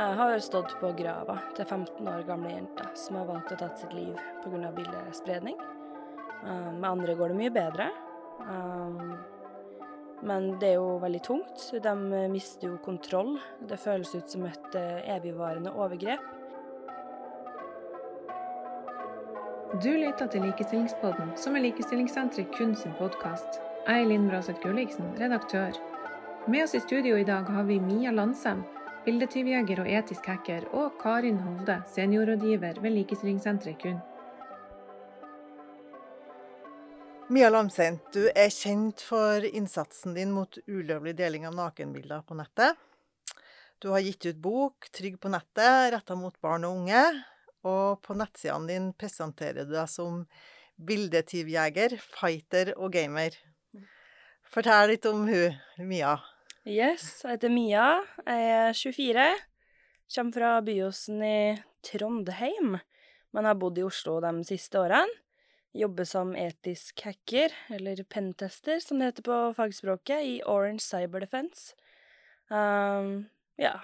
Jeg har stått på grava til 15 år gamle jenter som har valgt å ta sitt liv pga. bildespredning. Eh, Med andre går det mye bedre. Um, Men det er jo veldig tungt. De mister jo kontroll. Det føles ut som et eh, evigvarende overgrep. Du lytter til Likestillingspodden, som er Likestillingssenteret kun sin podkast. Jeg er Linn Braseth Gulliksen, redaktør. Med oss i studio i dag har vi Mia Landsem, bildetyvjeger og etisk hacker, og Karin Hovde, seniorrådgiver ved Likestillingssenteret kun. Mia Lamsen, du er kjent for innsatsen din mot ulovlig deling av nakenbilder på nettet. Du har gitt ut bok 'Trygg på nettet', retta mot barn og unge. Og på nettsidene dine presenterer du deg som bildetyvjeger, fighter og gamer. Fortell litt om hun, Mia. Yes, jeg heter Mia. Jeg er 24. Kommer fra Byåsen i Trondheim, men har bodd i Oslo de siste årene. Jobber som etisk hacker, eller pentester som det heter på fagspråket, i Orange Cyber Defense. Um, ja.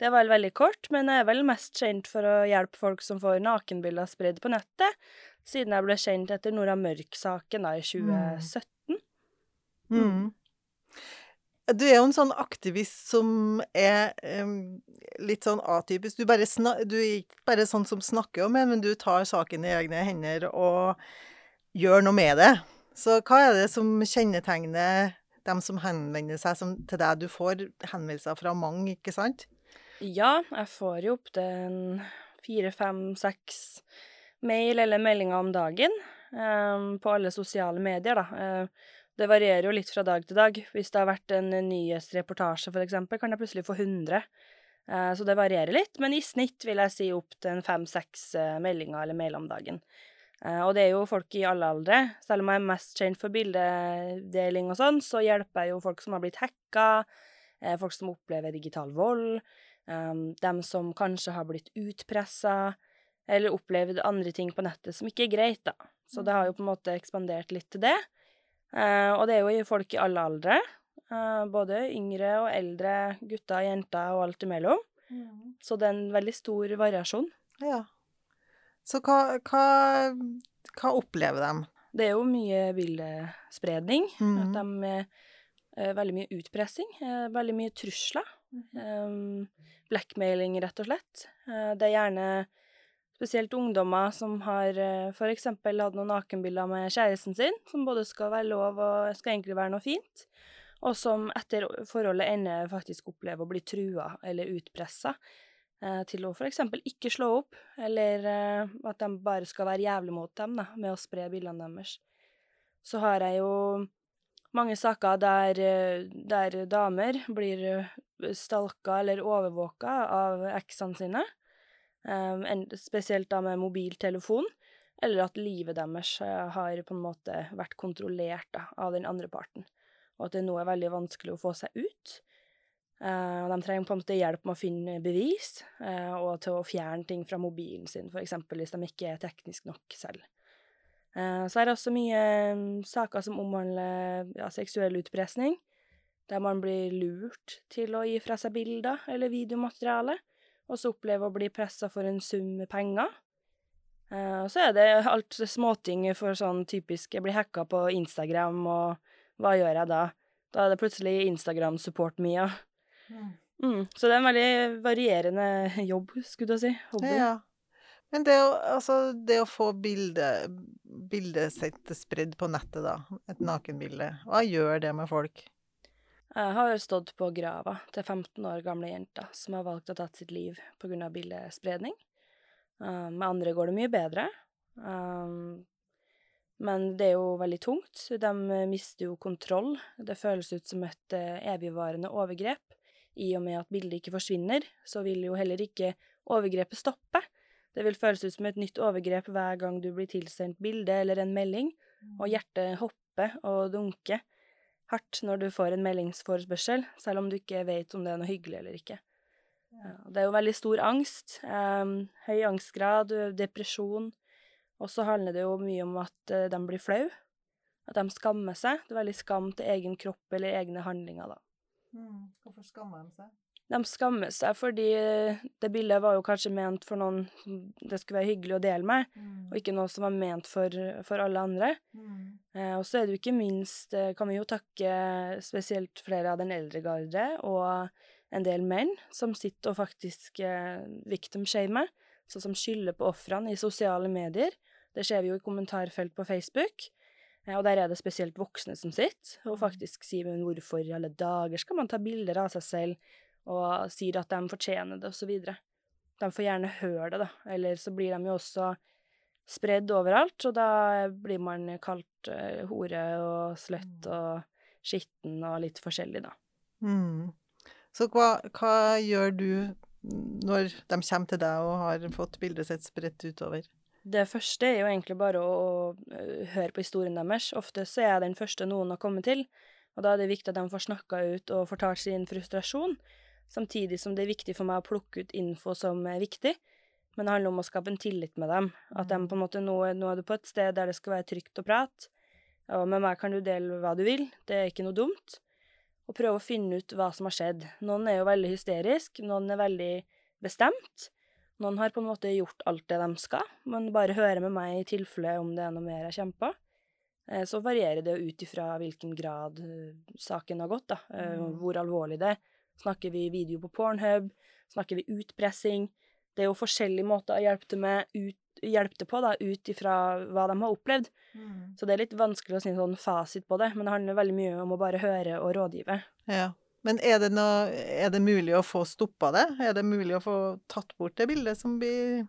Det var vel veldig kort, men jeg er vel mest kjent for å hjelpe folk som får nakenbilder spredd på nettet, siden jeg ble kjent etter Nora Mørk-saken i 2017. Mm. Du er jo en sånn aktivist som er um, litt sånn atypisk. Du, du er ikke bare sånn som snakker om det, men du tar saken i egne hender og gjør noe med det. Så hva er det som kjennetegner dem som henvender seg som, til deg? Du får henvendelser fra mange, ikke sant? Ja, jeg får jo opptil fire, fem, seks mail eller meldinger om dagen um, på alle sosiale medier, da. Eh, det varierer jo litt fra dag til dag. Hvis det har vært en nyhetsreportasje, for eksempel, kan jeg plutselig få 100. Eh, så det varierer litt, men i snitt vil jeg si opp til fem-seks eh, meldinger eller mail om dagen. Eh, og det er jo folk i alle aldre. Selv om jeg er mest kjent for bildedeling og sånn, så hjelper jeg jo folk som har blitt hacka, eh, folk som opplever digital vold, eh, dem som kanskje har blitt utpressa, eller opplevd andre ting på nettet som ikke er greit, da. Så det har jo på en måte ekspandert litt til det. Eh, og det er jo folk i alle aldre. eh, både yngre og eldre, gutter, jenter og alt imellom. Så det er en veldig stor variasjon. Ja. Så hva, hva, hva opplever de? Det er jo mye bildespredning. Mm. At de er Veldig mye utpressing. eh, veldig mye trusler. Um, blackmailing, rett og slett. Eh, det er gjerne spesielt ungdommer som har uh, f.eks. hatt noen nakenbilder med kjæresten sin, som både skal være lov og skal egentlig være noe fint, og som etter forholdet ender faktisk opplever å bli trua eller utpressa eh, til å f.eks. ikke slå opp, eller eh, at de bare skal være jævlig mot dem da, med å spre bildene deres. Så har jeg jo mange saker der, eh, der damer blir eh, stalka eller overvåka av eksene sine, en- spesielt da med mobiltelefon, eller at livet deres eh, har på en måte vært kontrollert da, av den andre parten, og at det nå er veldig vanskelig å få seg ut. Uh, de trenger på en måte hjelp med å finne bevis, uh, og til å fjerne ting fra mobilen sin, eksempel hvis de ikke er teknisk nok selv. Uh, så er det også mye um, saker som omhandler ja, seksuell utpressing, der man blir lurt til å gi fra seg bilder eller videomateriale, og så opplever å bli pressa for en sum med penger. Eh, og så er det alt småting for sånn typisk Jeg blir hacka på Instagram, og hva gjør jeg da? Da er det plutselig Instagram-support-Mia. Mm, så det er en veldig varierende jobb, skulle jeg si. Hobby. Ja. Men det å, altså, det å få bilde, bildet sitt spredd på nettet, da, et nakenbilde, hva gjør det med folk? Jeg har stått på grava til 15 år gamle jenter som har valgt å ta sitt liv pga. bildespredning. Uh, med andre går det mye bedre. Um, men det er jo veldig tungt. De mister jo kontroll. Det føles ut som et eh, evigvarende overgrep. I og med at bildet ikke forsvinner, så vil jo heller ikke overgrepet stoppe. Det vil føles ut som et nytt overgrep hver gang du blir tilsendt bilde eller en melding, og hjertet hopper og dunker hardt når du får en meldingsforespørsel, selv om du ikke vet om det er noe hyggelig eller ikke. Ja, det er jo veldig stor angst. em, høy angstgrad, depresjon. Og så handler det jo mye om at de blir flau. At de skammer seg. Det er veldig skam til egen kropp eller egne handlinger, da. Hvorfor skammer de seg? De skammer seg fordi det bildet var jo kanskje ment for noen det skulle være hyggelig å dele med, og ikke noe som var ment for, for alle andre. Eh, og så er det jo ikke minst, eh, kan vi jo takke spesielt flere av den eldre garde og en del menn som sitter og faktisk eh, victim-shamer, sånn som skylder på ofrene i sosiale medier. Det ser vi jo i kommentarfelt på Facebook. Eh, og der er det spesielt voksne som sitter og faktisk sier men hvorfor i alle dager skal man ta bilder av seg selv, og sier at de fortjener det, videre. De får gjerne høre det, da, eller så blir de jo også spredd overalt, og da blir man kalt uh, hore og sløtt og skitten og litt forskjellig, da. Mm. Så hva, hva gjør du når de kommer til deg og har fått bildet sitt spredt utover? Det første er jo egentlig bare å, å høre på historien deres. Ofte så er jeg den første noen har kommet til, og da er det viktig at de får snakka ut og fortalt sin frustrasjon. Samtidig som det er viktig for meg å plukke ut info som er viktig. Men det handler om å skape en tillit med dem. At de på en måte nå, nå er du på et sted der det skal være trygt å prate. Og med meg kan du dele hva du vil. Det er ikke noe dumt. Og prøve å finne ut hva som har skjedd. Noen er jo veldig hysterisk, noen er veldig bestemt. Noen har på en måte gjort alt det de skal, men bare høre med meg i tilfelle om det er noe mer jeg kjemper. Så varierer det ut ifra hvilken grad saken har gått, da. Hvor alvorlig det er. Snakker vi video på Pornhub? Snakker vi utpressing? Det er jo forskjellige måter å hjelpe til, med, ut, hjelpe til på, da, ut ifra hva de har opplevd. Mm. Så det er litt vanskelig å si en sånn fasit på det, men det handler veldig mye om å bare høre og rådgive. Ja. Men er det, noe, er det mulig å få stoppa det? Er det mulig å få tatt bort det bildet som blir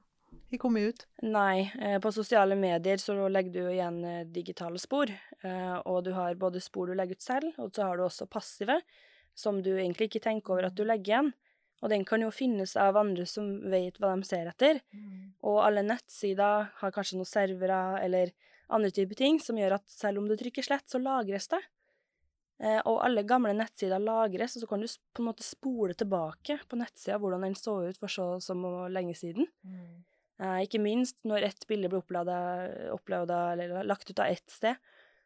kommet ut? Nei. Eh, på sosiale medier så legger du igjen eh, digitale spor. Eh, og du har både spor du legger ut selv, og så har du også passive som du egentlig ikke tenker over at du legger igjen. Og den kan jo finnes av andre som vet hva de ser etter. Mm. Og alle nettsider har kanskje noen servere eller andre typer ting som gjør at selv om du trykker slett, så lagres det. Eh, og alle gamle nettsider lagres, og så kan du på en måte spole tilbake på nettsida hvordan den så ut for så som lenge siden. Mm. Eh, ikke minst når ett bilde blir opplada eller lagt ut av ett sted,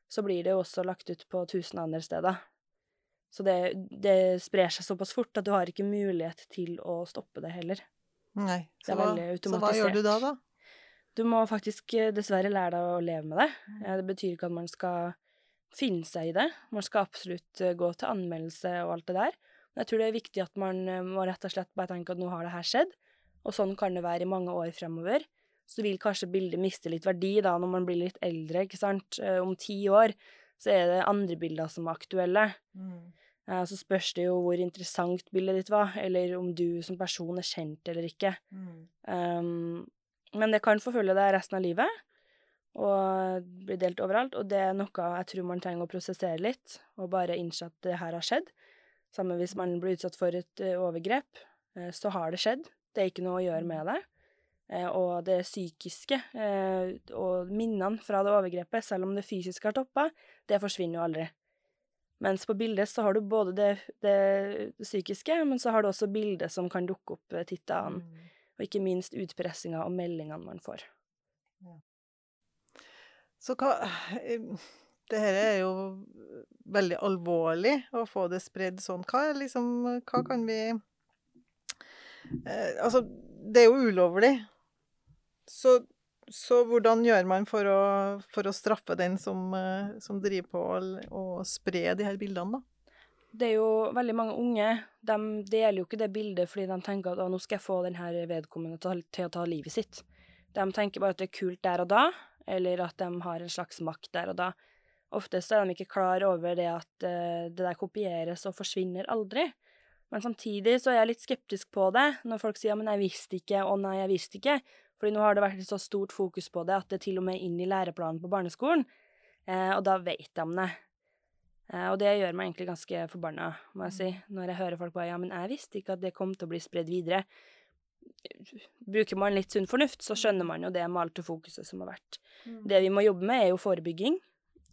så blir det jo også lagt ut på tusen andre steder. Så det, det, sprer seg såpass fort at du har ikke mulighet til å stoppe det heller. Nei, så, hva, så hva gjør du da, da? Du må faktisk eh, dessverre lære deg å leve med det. Mm. Det betyr ikke at man skal finne seg i det. Man skal absolutt eh, gå til anmeldelse og alt det der. Men jeg tror det er viktig at man eh, må rett og slett bare tenke at nå har det her skjedd, og sånn kan det være i mange år fremover. Så vil kanskje bildet miste litt verdi da når man blir litt eldre, ikke sant. Om ti år så er det andre bilder som er aktuelle. Mm. Eh, så spørs det jo hvor interessant bildet ditt var, eller om du som person er kjent eller ikke. Mm. Um, men det kan forfølge deg resten av livet, og bli delt overalt. Og det er noe jeg tror man trenger å prosessere litt, og bare innse at det her har skjedd. Samme hvis man blir utsatt for et uh, overgrep, uh, så har det skjedd. Det er ikke noe å gjøre med det. Uh, og det psykiske og minnene fra det overgrepet, selv om det fysiske har toppa, det forsvinner jo aldri. Mens på bildet så har du både det, det psykiske, men så har du også bildet som kan dukke opp eh, titt og mm. Og ikke minst utpressinga og meldingene man får. Ja. Så hva eh, Det her er jo veldig alvorlig å få det spredd sånn. Hva, liksom, hva kan vi eh, Altså, det er jo ulovlig. Så så hvordan gjør man for å, for å straffe den som, eh, som driver på å spre de her bildene, da? Det er jo veldig mange unge. De deler jo ikke det bildet fordi de tenker at nå skal jeg få denne vedkommende til, å ta livet sitt. De tenker bare at det er kult der og da, eller at de har en slags makt der og da. Oftest er de ikke klar over det at uh, det der kopieres og forsvinner aldri. Men samtidig så er jeg litt skeptisk på det, når folk sier 'men jeg visste ikke', 'å nei, jeg visste ikke'. Fordi nå har det vært et så stort fokus på det at det er til og med inn i læreplanen på barneskolen, eh, og da vet de det. Eh, og det gjør meg egentlig ganske forbanna, må jeg si, mm. når jeg hører folk bare 'ja, men jeg visste ikke at det kom til å bli spredd videre'. Bruker man litt sunn fornuft, så skjønner man jo det med alt det fokuset som har vært. Mm. Det vi må jobbe med, er jo forebygging,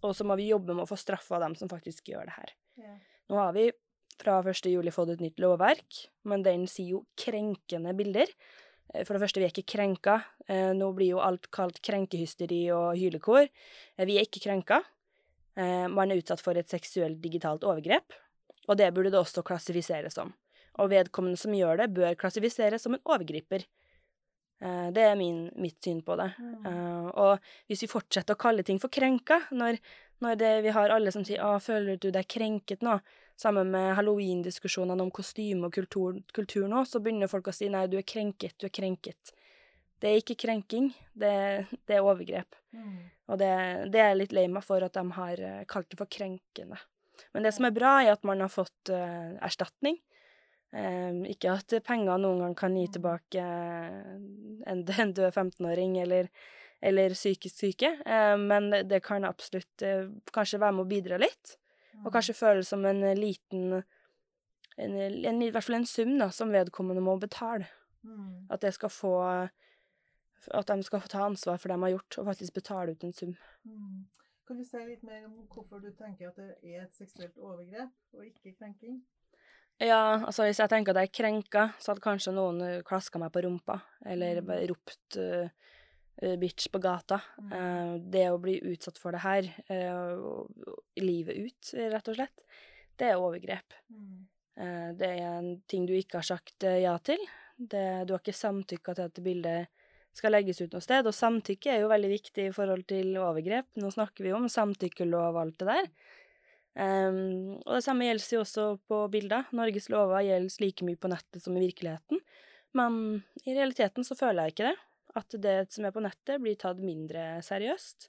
og så må vi jobbe med å få straffa dem som faktisk gjør det her. Yeah. Nå har vi fra 1. juli fått et nytt lovverk, men den sier jo krenkende bilder. Eh, for det første, vi er ikke krenka. Eh, nå blir jo alt kalt krenkehysteri og hylekor. Eh, vi er ikke krenka. Man er utsatt for et seksuelt digitalt overgrep. Og det burde det også klassifiseres som. Og vedkommende som gjør det, bør klassifiseres som en overgriper. Eh, det er min, mitt syn på det. Mm. Eh, og hvis vi fortsetter å kalle ting for krenka, når, når det, vi har alle som sier 'Å, føler du deg krenket nå?' Sammen med halloween-diskusjonene om kostyme og kultur, kultur nå, så begynner folk å si 'Nei, du er krenket, du er krenket'. Det er ikke krenking, det, det er overgrep. Mm. Og det, det er jeg litt lei meg for at de har eh, kalt det for krenkende. Men det som er bra, er at man har fått uh, erstatning. Um, ikke at penger noen gang kan gi tilbake eh, en, en død 15-åring eller, eller psykisk syke, um, men det, det kan absolutt uh, kanskje være med å bidra litt. Og kanskje føles som en liten en, en, I hvert fall en sum da, som vedkommende må betale. Mm. At få At de skal få ta ansvar for det de har gjort, og faktisk betale ut en sum. Mm. Kan du si litt mer om hvorfor du tenker at det er et seksuelt overgrep, og ikke krenking? Ja, altså hvis jeg tenker at jeg er krenka, så hadde kanskje noen uh, klaska meg på rumpa, eller Mm. ropt uh, bitch på gata. Mm. Eh, det å bli utsatt for det her, eh, livet ut, rett og slett, det er overgrep. Mm. Eh, det er en ting du ikke har sagt eh, ja til. Det, du har ikke samtykka til at bildet skal legges ut noe sted, og samtykke er jo veldig viktig i forhold til overgrep. Nå snakker vi om samtykkelov og alt det der. Um, og det samme gjelder jo også på bilder. Norges lover gjelder like mye på nettet som i virkeligheten. Men i realiteten så føler jeg ikke det. At det som er på nettet, blir tatt mindre seriøst,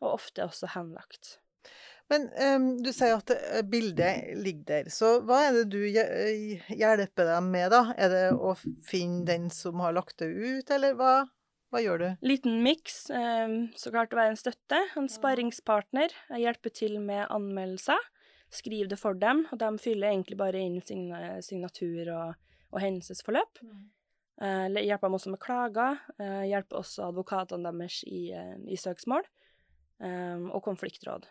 og ofte også henlagt. Men um, du sier at eh, bildet ligger der. Så hva er det du eh, hjelper dem med, da? Er det å finne den som har lagt det ut, eller hva, hva gjør du? Liten miks. Um, Så klart å være en støtte. En sparringspartner. Jeg hjelper til med anmeldelser. Skriv det for dem, og de fyller egentlig bare inn signa signatur og, og hendelsesforløp. Eh, hjelper dem også med klager. eh, hjelper også advokatene deres i, eh, i søksmål. eh, og konfliktråd.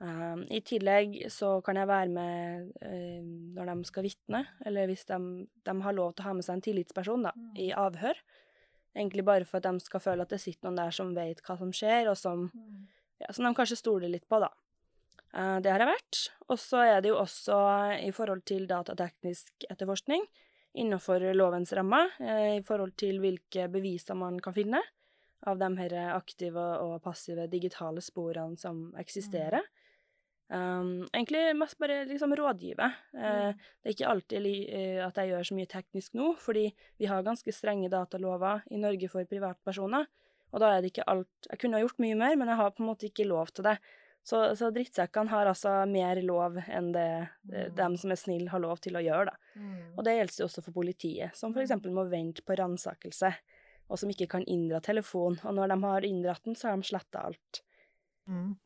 Eh, I tillegg så kan jeg være med eh, når de skal vitne, eller hvis de, de har lov til å ha med seg en tillitsperson da, i avhør. Egentlig bare for at de skal føle at det sitter noen der som vet hva som skjer, og som, ja, som de kanskje stoler litt på, da. Det har jeg vært. Og så er det jo også i forhold til datateknisk etterforskning innenfor lovens rammer, eh, i forhold til hvilke beviser man kan finne av de her aktive og passive digitale sporene som eksisterer. Um, egentlig mest bare liksom rådgive. Eh, det er ikke alltid eh, at jeg gjør så mye teknisk nå, fordi vi har ganske strenge datalover i Norge for privatpersoner, og da er det ikke alt Jeg kunne ha gjort mye mer, men jeg har på en måte ikke lov til det. Så, så drittsekkene har altså mer lov enn det mm. dem som er snille, har lov til å gjøre, da. Og det gjelder jo også for politiet, som for eksempel må vente på ransakelse, og som ikke kan inndra telefon. Og når de har inndratt den, så har de sletta alt. Mm.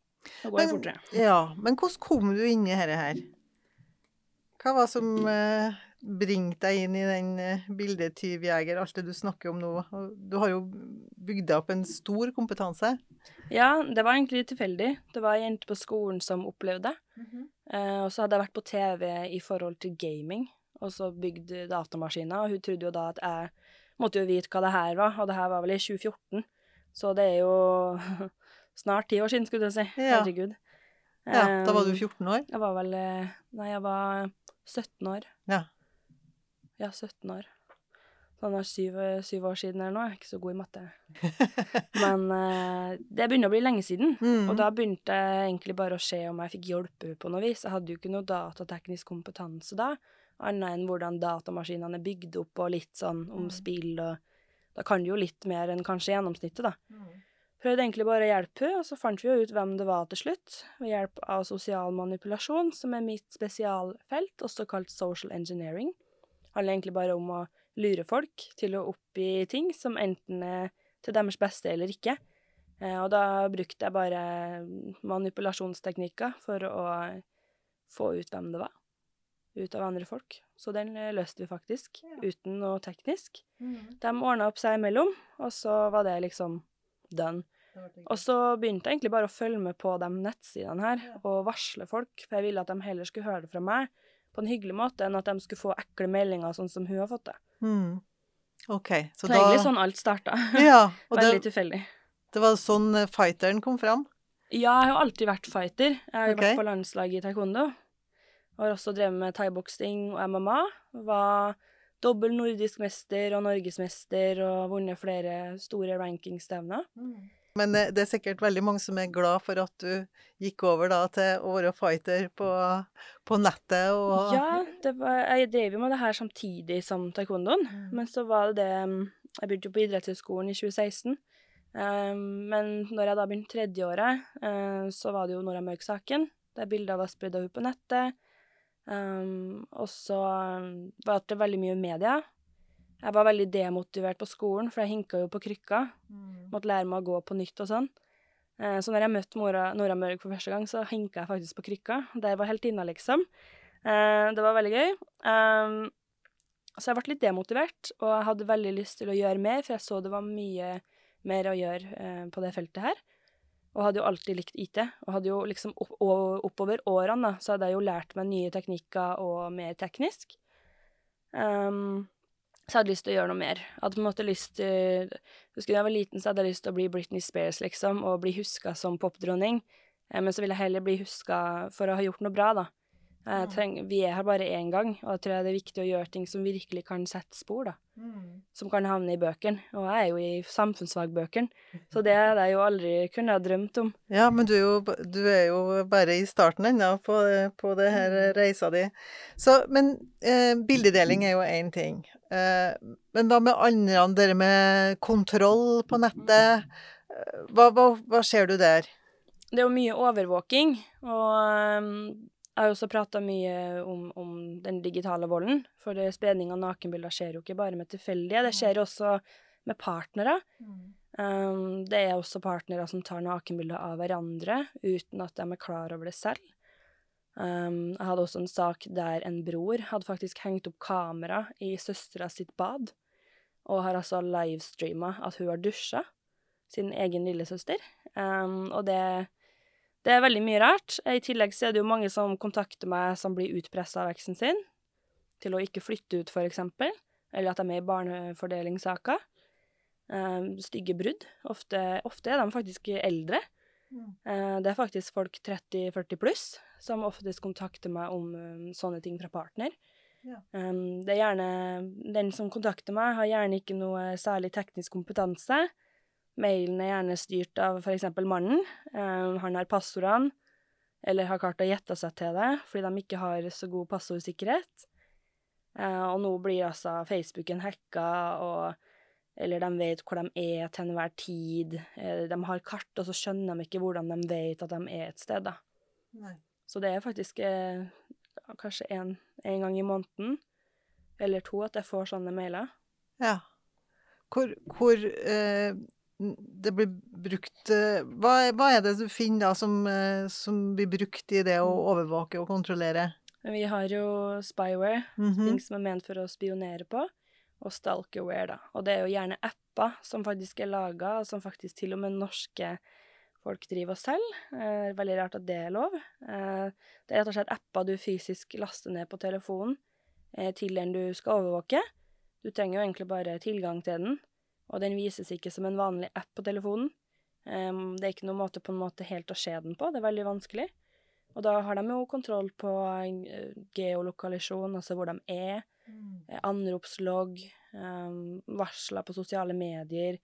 Da går det fortere. ja, men hvordan kom du inn i dette her? Hva var som eh, bringte deg inn i den eh, bildetyvjeger, alt det du snakker om nå? Du har jo bygd deg opp en stor kompetanse. Ja, det var egentlig tilfeldig. Det var ei jente på skolen som opplevde det. Eh, og så hadde jeg vært på TV i forhold til gaming, og så bygd datamaskiner, og hun trodde jo da at jeg måtte jo vite hva det her var, og det her var vel i 2014. Så det er jo snart ti år siden, skulle jeg si. Ja. Herregud. Ja, da var du Eh, 14 år. Jeg var vel eh, Nei, jeg var 17 år. Ja. Ja, 17 år. Sånn er syv, syv år siden eller noe. Jeg er ikke så god i matte. Men eh, det begynner å bli lenge siden. Mm. Og da begynte jeg egentlig bare å se om jeg fikk hjelpe på noe vis. Jeg hadde jo ikke noe datateknisk kompetanse da, annet enn hvordan datamaskinene er bygd opp, og litt sånn om Mm. spill, og da kan du jo litt mer enn kanskje gjennomsnittet, da. Mm. Prøvde egentlig bare å hjelpe henne, og så fant vi jo ut hvem det var til slutt, ved hjelp av sosial manipulasjon, som er mitt spesialfelt, også kalt social engineering. Handler egentlig bare om å lure folk til å oppgi ting som enten er til deres beste eller ikke. Eh, og da brukte jeg bare manipulasjonsteknikker for å få ut hvem det var, ut av andre folk. Så den eh, løste vi faktisk, Ja. uten noe teknisk. Mm. De ordna opp seg imellom, og så var det liksom done. Og så begynte jeg egentlig bare å følge med på de nettsidene her, og varsle folk, for jeg ville at de heller skulle høre det fra meg på en hyggelig måte, enn at de skulle få ekle meldinger sånn som hun har fått det. Mm. OK. Så Så da det egentlig sånn alt starta. Ja. Veldig det, tilfeldig. det var sånn eh, fighteren kom fram? Ja, jeg har alltid vært fighter. Jeg har okay. Vært på landslaget i taekwondo. Jeg har også drevet med thaiboksing og MMA. Var dobbel nordisk mester og norgesmester og vunnet flere store rankingstevner. Men eh, det er sikkert veldig mange som er glad for at du gikk over da til å være fighter på, på nettet og Ja, det var, jeg drev jo med det her samtidig som taekwondoen. Mm. Men så var det det mm, Jeg begynte jo på idrettshøyskolen i 2016. Um, men når jeg da begynte tredjeåret, uh, så var det jo Nora Mørk-saken. Der bilder var spredd ut på nettet. Um, og så ble var det veldig mye media. Jeg var veldig demotivert på skolen, for jeg hinka jo på krykka. Måtte lære meg å gå på nytt og sånn. Eh, Så når jeg møtte Nora, Nora Mørk for første gang, så hinka jeg faktisk på krykka. Der var heltinna, liksom. Eh, Det var veldig gøy. Um, Så jeg ble litt demotivert, og jeg hadde veldig lyst til å gjøre mer, for jeg så det var mye mer å gjøre eh, på det feltet her. Og hadde jo alltid likt IT. Og hadde jo liksom opp, oppover årene da, så hadde jeg jo lært meg nye teknikker og mer teknisk. Um, så jeg hadde lyst til å gjøre noe mer. Jeg hadde på en måte lyst til Husker da jeg var liten, så hadde jeg lyst til å bli Britney Spears, liksom, og bli huska som popdronning. Eh, men så ville jeg heller bli huska for å ha gjort noe bra, da. Jeg treng, vi er her bare én gang, og jeg tror det er viktig å gjøre ting som virkelig kan sette spor, da. Som kan havne i bøkene. Og jeg er jo i samfunnsfagbøkene, så det hadde jeg jo aldri kunne ha drømt om. Ja, men du er jo, du er jo bare i starten ennå på, på det her Mm. reisa di. Så, men eh, bildedeling er jo én ting. Eh, men hva med andre, det med kontroll på nettet? Eh, Hva, hva, hva ser du der? Det er jo mye overvåking, og jeg har også prata mye om, om den digitale volden. For det- spredning av nakenbilder skjer jo ikke bare med tilfeldige, det skjer jo også med partnere. Um, det er også partnere som tar nakenbilder av hverandre uten at de er klar over det selv. Um, jeg hadde også en sak der en bror hadde faktisk hengt opp kamera i søstera sitt bad, og har altså livestreama at hun har dusja sin egen lillesøster. Um, og det, det er veldig mye rart. I tillegg så er det jo mange som kontakter meg som blir utpressa av eksen sin til å ikke flytte ut, for eksempel, eller at de er med i barnefordelingssaker. Um, stygge brudd. Ofte, ofte er de faktisk eldre. Eh, det er faktisk folk 30-40 pluss som oftest kontakter meg om um, sånne ting fra partner. Ja. Um, det er gjerne Den som kontakter meg, har gjerne ikke noe særlig teknisk kompetanse. Mailen er gjerne styrt av f.eks. mannen. Um, han har passordene, eller har klart å gjette seg til det fordi de ikke har så god passordsikkerhet. Eh, og nå blir altså Facebooken hacka, og eller de vet hvor de er til enhver tid. Eh, De har kart, og så skjønner de ikke hvordan de vet at de er et sted, da. Nei. Så det er faktisk eh, kanskje en, en gang i måneden, eller to, at jeg får sånne mailer. Ja. Hvor, hvor eh, det blir brukt eh, hva, hva er det du finner da som, eh, som blir brukt i det å overvåke og kontrollere? Vi har jo spyware, Mhm. ting som er ment for å spionere på, og stalkerware, da. Og det er jo gjerne apper som faktisk er laga, og som faktisk til og med norske folk driver og selger. Eh, veldig rart at det er lov. Eh, det er rett og slett apper du fysisk laster ned på telefonen eh, til den du skal overvåke. Du trenger jo egentlig bare tilgang til den, og den vises ikke som en vanlig app på telefonen. Det er ikke noen måte på en måte helt å se den på, det er veldig vanskelig. Og da har de jo kontroll på eh, geolokalisjon, altså hvor de er, eh, anropslogg, um, varsler på sosiale medier.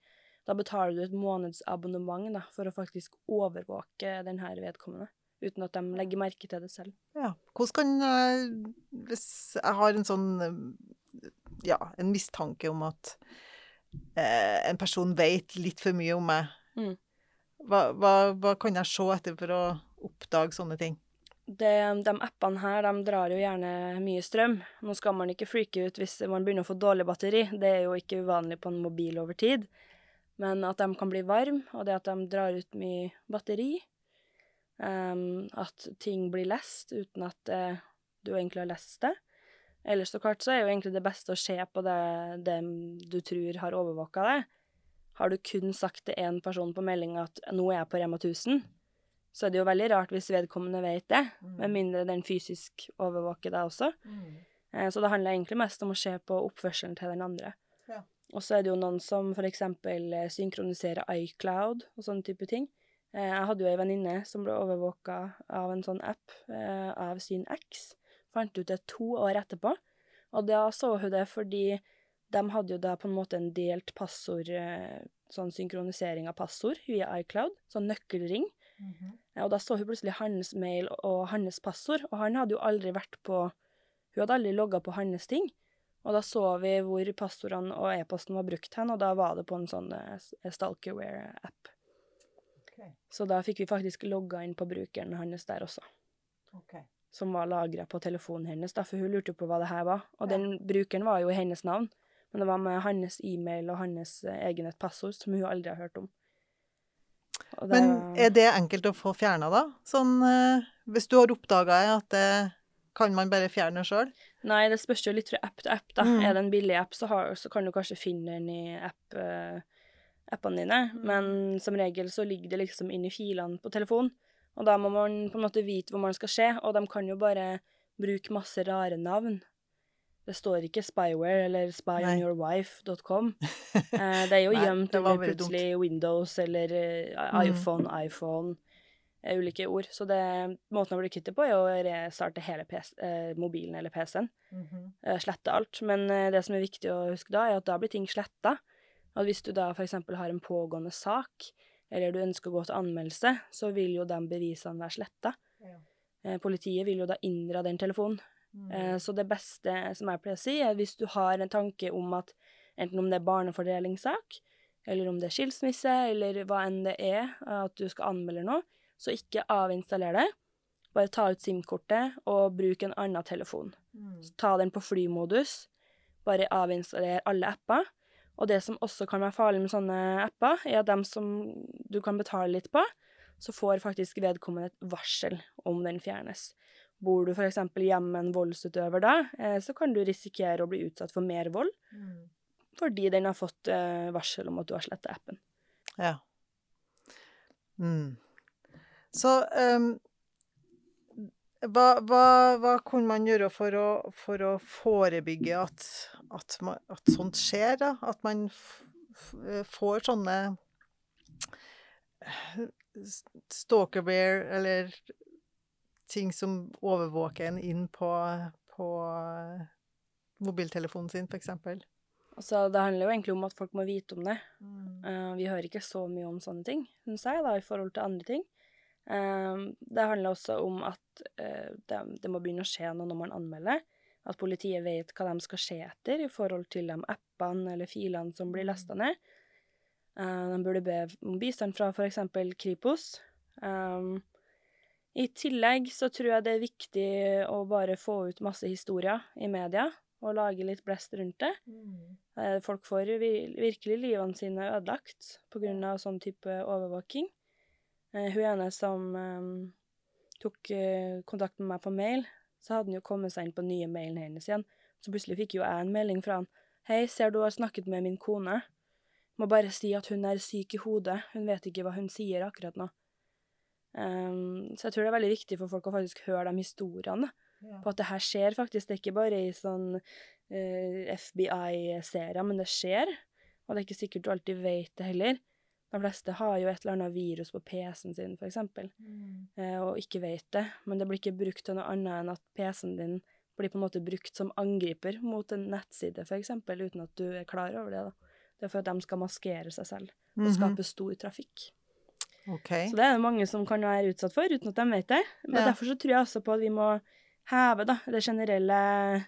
Da betaler du et månedsabonnement da, for å faktisk overvåke denne vedkommende, uten at de legger merke til det selv. Ja. Hvordan kan jeg Hvis jeg har en sånn eh, Ja, en mistanke om at eh, en person vet litt for mye om meg, Mm. hva, hva, hva kan jeg se etter for å oppdage sånne ting? Det, de appene her de drar jo gjerne mye strøm. Nå skal man ikke freake ut hvis man begynner å få dårlig batteri, det er jo ikke uvanlig på en mobil over tid. Men at de kan bli varme, og det at de drar ut mye batteri. Um, at ting blir lest uten at uh, du egentlig har lest det. Ellers så klart så er jo egentlig det beste å se på det, det du tror har overvåka deg. Har du kun sagt til én person på meldinga at 'nå er jeg på Rema 1000', så er det jo veldig rart hvis vedkommende vet det, med mindre den fysisk overvåker deg også. Mm. Så det handler egentlig mest om å se på oppførselen til den andre. Ja. Og så er det jo noen som eksempel eh, synkroniserer iCloud og sånne type ting. Eh, Jeg hadde jo ei venninne som ble overvåka av en sånn app eh, av sin eks. Fant ut det to år etterpå. Og da så hun det fordi de hadde jo da på en måte en delt passord, eh, sånn synkronisering av passord via iCloud, sånn nøkkelring. Eh, Og da så hun plutselig hans mail og hans passord, og han hadde jo aldri vært på Hun hadde aldri logga på hans ting. Og da så vi hvor passordene og e-posten var brukt hen, og da var det på en sånn eh, Stalkerware-app. Okay. Så da fikk vi faktisk logga inn på brukeren hans der også, Ok. Som var lagra på telefonen hennes, da, for hun lurte jo på hva det her var. Og den brukeren var jo i hennes navn, men det var med hans e-mail og hans egenhet passord som hun aldri har hørt om. Det Men er det enkelt å få fjerna, da? Sånn eh, Hvis du har oppdaga at det kan man bare fjerne sjøl? Nei, det spørs jo litt fra app til app, da. Mm. Er det en billig app, så, har, så kan du kanskje finne den i app, eh, appene dine, Mm. men som regel så ligger det liksom inn i filene på telefonen, og da må man på en måte vite hvor man skal se, og de kan jo bare bruke masse rare navn. Det står ikke spyware eller spyonyourwife.com. Eh, det er jo gjemt under plutselig dumt. Windows eller iPhone, Mm. iPhone, eh, ulike ord. Så det, måten å bli kvitt det på er å restarte hele PC, eh, mobilen eller PC-en eh, slette alt. Men eh, det som er viktig å huske da, er at da blir ting sletta. Hvis du da f.eks. har en pågående sak, eller du ønsker å gå til anmeldelse, så vil jo de bevisene være sletta. Ja. Eh, politiet vil jo da inndra den telefonen. Mm. Eh, så det beste som jeg pleier å si, er hvis du har en tanke om at enten om det er barnefordelingssak, eller om det er skilsmisse, eller hva enn det er, at du skal anmelde noe, så ikke avinstaller det. Bare ta ut SIM-kortet og bruk en annen telefon Mm. ta den på flymodus, bare avinstaller alle apper. Og det som også kan være farlig med sånne apper, er at dem som du kan betale litt på, så får faktisk vedkommende et varsel om den fjernes. Bor du f.eks. hjemme med en voldsutøver da, eh, så kan du risikere å bli utsatt for mer vold, Mm. fordi den har fått eh, varsel om at du har sletta appen. Ja. Mm. Så ehm, hva, hva, hva kunne man gjøre for å, for å forebygge at, at, man, at sånt skjer, da? At man f får sånne eh, stalkerware eller ting som overvåker en inn på, på eh, mobiltelefonen sin, eksempel? Altså, det handler jo egentlig om at folk må vite om det. Mm. Uh, vi hører ikke så mye om sånne ting, syns jeg, da, i forhold til andre ting. Eh, det handler også om at eh, det, det må begynne å skje noe når man anmelder. At politiet vet hva de skal se etter i forhold til de appene eller filene som blir lasta ned. Eh, de burde be om bistand fra f.eks. Kripos. Um, I tillegg så tror jeg det er viktig å bare få ut masse historier i media, og lage litt blest rundt det. Mm. Folk får vir- virkelig livene sine ødelagt av sånn type overvåking. Eh, Hun ene som eh, tok eh, kontakt med meg på mail, så hadde han jo kommet seg inn på nye mailen hennes igjen. Så plutselig fikk jo jeg en melding fra han. Hei, ser du har snakket med min kone. Må bare si at hun er syk i hodet. Hun vet ikke hva hun sier akkurat nå. Um, så jeg tror det er veldig viktig for folk å faktisk høre de historiene. Ja. på at det her skjer faktisk. Det er ikke bare i sånn uh, FBI-serier, men det skjer. Og det er ikke sikkert du alltid vet det heller. De fleste har jo et eller annet virus på PC-en sin, for eksempel, eh, og ikke vet det. Men det blir ikke brukt til noe annet enn at PC-en din blir på en måte brukt som angriper mot en nettside, eksempel, uten at du er klar over det. da. Det er for at de skal maskere seg selv og Mhm. skape stor trafikk. OK. Så det er det mange som kan være utsatt for, uten at de vet det. Men Ja. derfor så tror jeg også på at vi må heve da, det generelle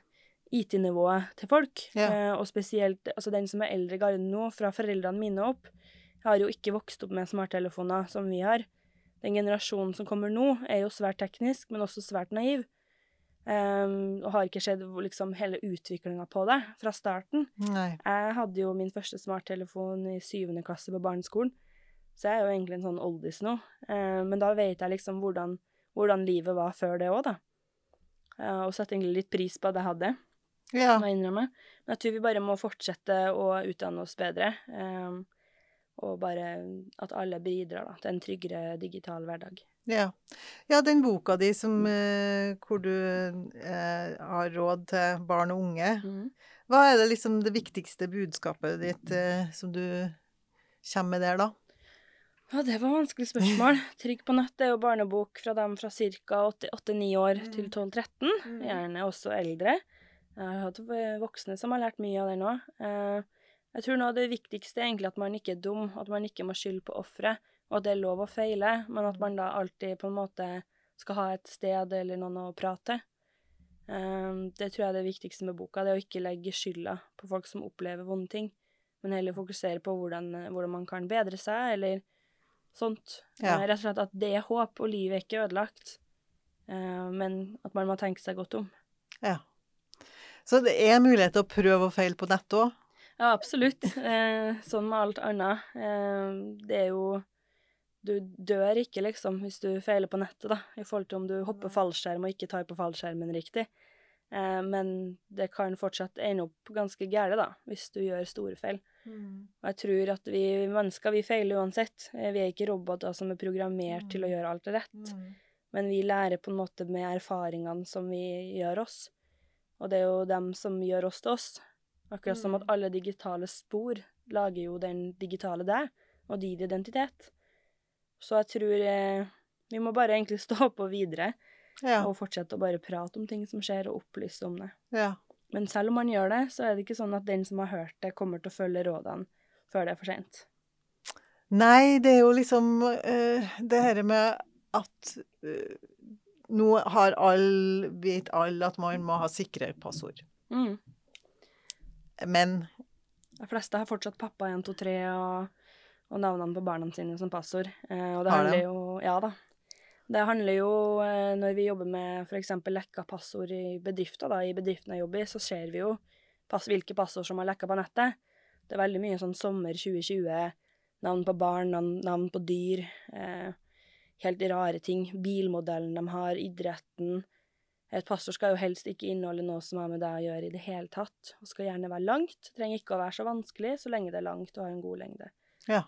IT-nivået til folk. Ja. Eh, og spesielt altså den som er eldre i garden nå, fra foreldrene mine opp, har jo ikke vokst opp med smarttelefoner som vi har. Den generasjonen som kommer nå, er jo svært teknisk, men også svært naiv. Um, og har ikke sett liksom hele utviklinga på det fra starten. Nei. Jeg hadde jo min første smarttelefon i syvende klasse på barneskolen, så jeg er jo egentlig en sånn oldis nå. Uh, men da vet jeg liksom hvordan, hvordan livet var før det òg, da. Uh, og setter egentlig litt pris på at jeg hadde, Ja. må jeg innrømme. Men jeg tror vi bare må fortsette å utdanne oss bedre. eh, og bare at alle bidrar da, til en tryggere digital hverdag. Ja. ja, den boka di som, eh, hvor du eh, har råd til barn og unge, hva er det liksom det viktigste budskapet ditt eh, som du kommer med der, da? Ja, det var et vanskelig spørsmål. Trygg på nett er jo barnebok fra dem fra ca. 8-9 år til 12-13. Mm. Gjerne også eldre. Jeg har hatt voksne som har lært mye av den òg. Jeg tror nå det viktigste er egentlig at man ikke er dum, at man ikke må skylde på offeret, og at det er lov å feile, men at man da alltid på en måte skal ha et sted eller noen å prate. Um, det tror jeg er det viktigste med boka, det er å ikke legge skylda på folk som opplever vonde ting, men heller fokusere på hvordan, hvordan man kan bedre seg, eller sånt. Ja. Uh, rett og slett at det er håp, og livet er ikke ødelagt, uh, men at man må tenke seg godt om. Ja. Så det er mulighet til å prøve og feile på nett òg? Ja, absolutt. Eh, sånn med alt annet. Eh, det er jo Du dør ikke, liksom, hvis du feiler på nettet, da, i forhold til om du hopper fallskjerm og ikke tar på fallskjermen riktig. Eh, men det kan fortsatt ende opp ganske gærent, da, hvis du gjør store feil. Og jeg tror at vi mennesker, vi feiler uansett. Eh, Vi er ikke roboter som er programmert til å gjøre alt rett. Men vi lærer på en måte med erfaringene som vi gjør oss. Og det er jo dem som gjør oss til oss. Akkurat som at alle digitale spor lager jo den digitale deg, og din identitet. Så jeg tror eh, vi må bare egentlig stå på videre Ja. og fortsette å bare prate om ting som skjer, og opplyse om det. ja. Men selv om man gjør det, så er det ikke sånn at den som har hørt det, kommer til å følge rådene før det er for sent. Nei, det er jo liksom uh, det her med at uh, nå har alle, vet alle at man må ha sikre passord. Mm. Men De fleste har fortsatt pappa 123 og, og navnene på barna sine som passord. Eh, og det handler jo Ja da. Det handler jo, eh, når vi jobber med f.eks. lekka passord i bedrifter, da, i bedriften jeg jobber i, så ser vi jo pass, hvilke passord som har lekka på nettet. Det er veldig mye sånn sommer 2020, navn på barn, navn, navn på dyr, eh, helt rare ting. Bilmodellen de har, idretten. Et passord skal jo helst ikke inneholde noe som har med deg å gjøre i det hele tatt, og skal gjerne være langt. Trenger ikke å være så vanskelig så lenge det er langt og har en god lengde. Ja.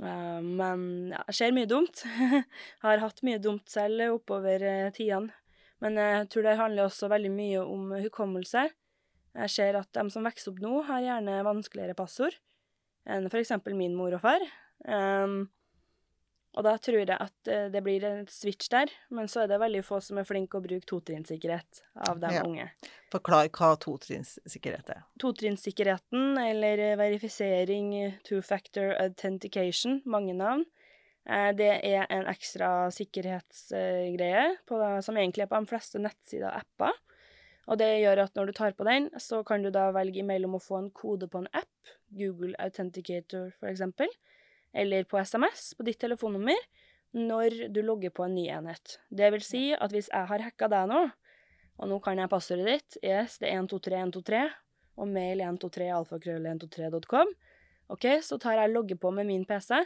Uh, men ja, det skjer mye dumt. har hatt mye dumt selv oppover uh, tidene. Men jeg tror det handler også veldig mye om hukommelse. Jeg ser at de som vokser opp nå, har gjerne vanskeligere passord enn for eksempel min mor og far. Um, og da tror jeg at eh, det blir en switch der, men så er det veldig få som er flinke å bruke totrinnssikkerhet av de Ja. unge. forklar hva totrinnssikkerhet er. Totrinnssikkerheten, eller eh, verifisering, two-factor authentication, mange navn, eh, det er en ekstra sikkerhetsgreie på, som egentlig er på de fleste nettsider og apper. Og det gjør at når du tar på den, så kan du da velge imellom å få en kode på en app, Google Authenticator for eksempel, eller på SMS på ditt telefonnummer, når du logger på en ny enhet. Det vil si at hvis jeg har hacka deg nå, og nå kan jeg passordet ditt, yes, det er 123123, og mail 123alfakrøll123.com, ok, så tar jeg logge på med min PC.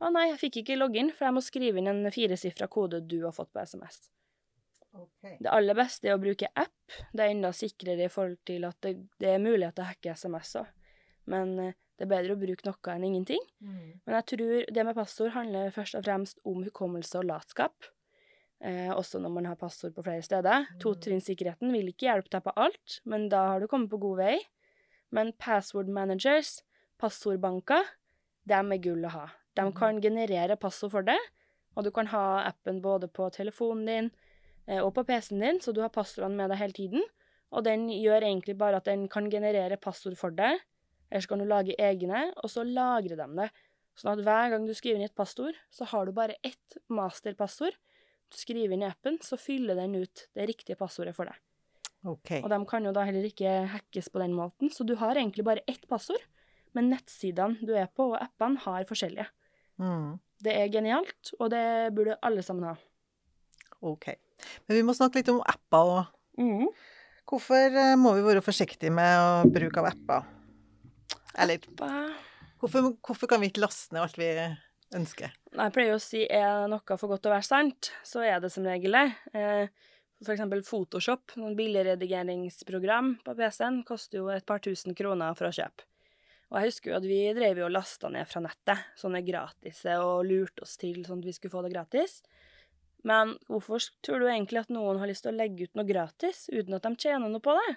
Å nei, jeg fikk ikke logge inn, for jeg må skrive inn en firesifra kode du har fått på SMS. Det aller beste er å bruke app. Det er enda sikrere i forhold til at det, det er mulighet til å hacke SMS-er. Men eh, det er bedre å bruke noe enn ingenting. Men jeg tror det med passord handler først og fremst om hukommelse og latskap. Eh, også når man har passord på flere steder. Totrinnssikkerheten vil ikke hjelpe deg på alt, men da har du kommet på god vei. Men password managers, passordbanker, dem er gull å ha. De kan generere passord for deg, og du kan ha appen både på telefonen din eh, og på PC-en din, så du har passordene med deg hele tiden. Og den gjør egentlig bare at den kan generere passord for deg, eller så kan du lage egne, og så lagre dem det. Sånn at hver gang du skriver inn et passord, så har du bare ett masterpassord. Du skriver inn i appen, så fyller den ut det riktige passordet for deg. Okay. Og de kan jo da heller ikke hackes på den måten, så du har egentlig bare ett passord. Men nettsidene du er på, og appene, har forskjellige. Mm. Det er genialt, og det burde alle sammen ha. OK. Men vi må snakke litt om apper òg. Hvorfor eh, må vi være forsiktige med bruk av apper? Eller hvorfor, hvorfor kan vi ikke laste ned alt vi ønsker? Jeg pleier å si er noe for godt til å være sant, så er det som regel det. Eh, eksempel Photoshop, noen billigredigeringsprogram på PC-en, koster jo et par tusen kroner for å kjøpe. Og jeg husker jo at vi drev jo og lasta ned fra nettet, sånne gratis, og lurte oss til sånn at vi skulle få det gratis. Men hvorfor tror du egentlig at noen har lyst til å legge ut noe gratis uten at de tjener noe på det?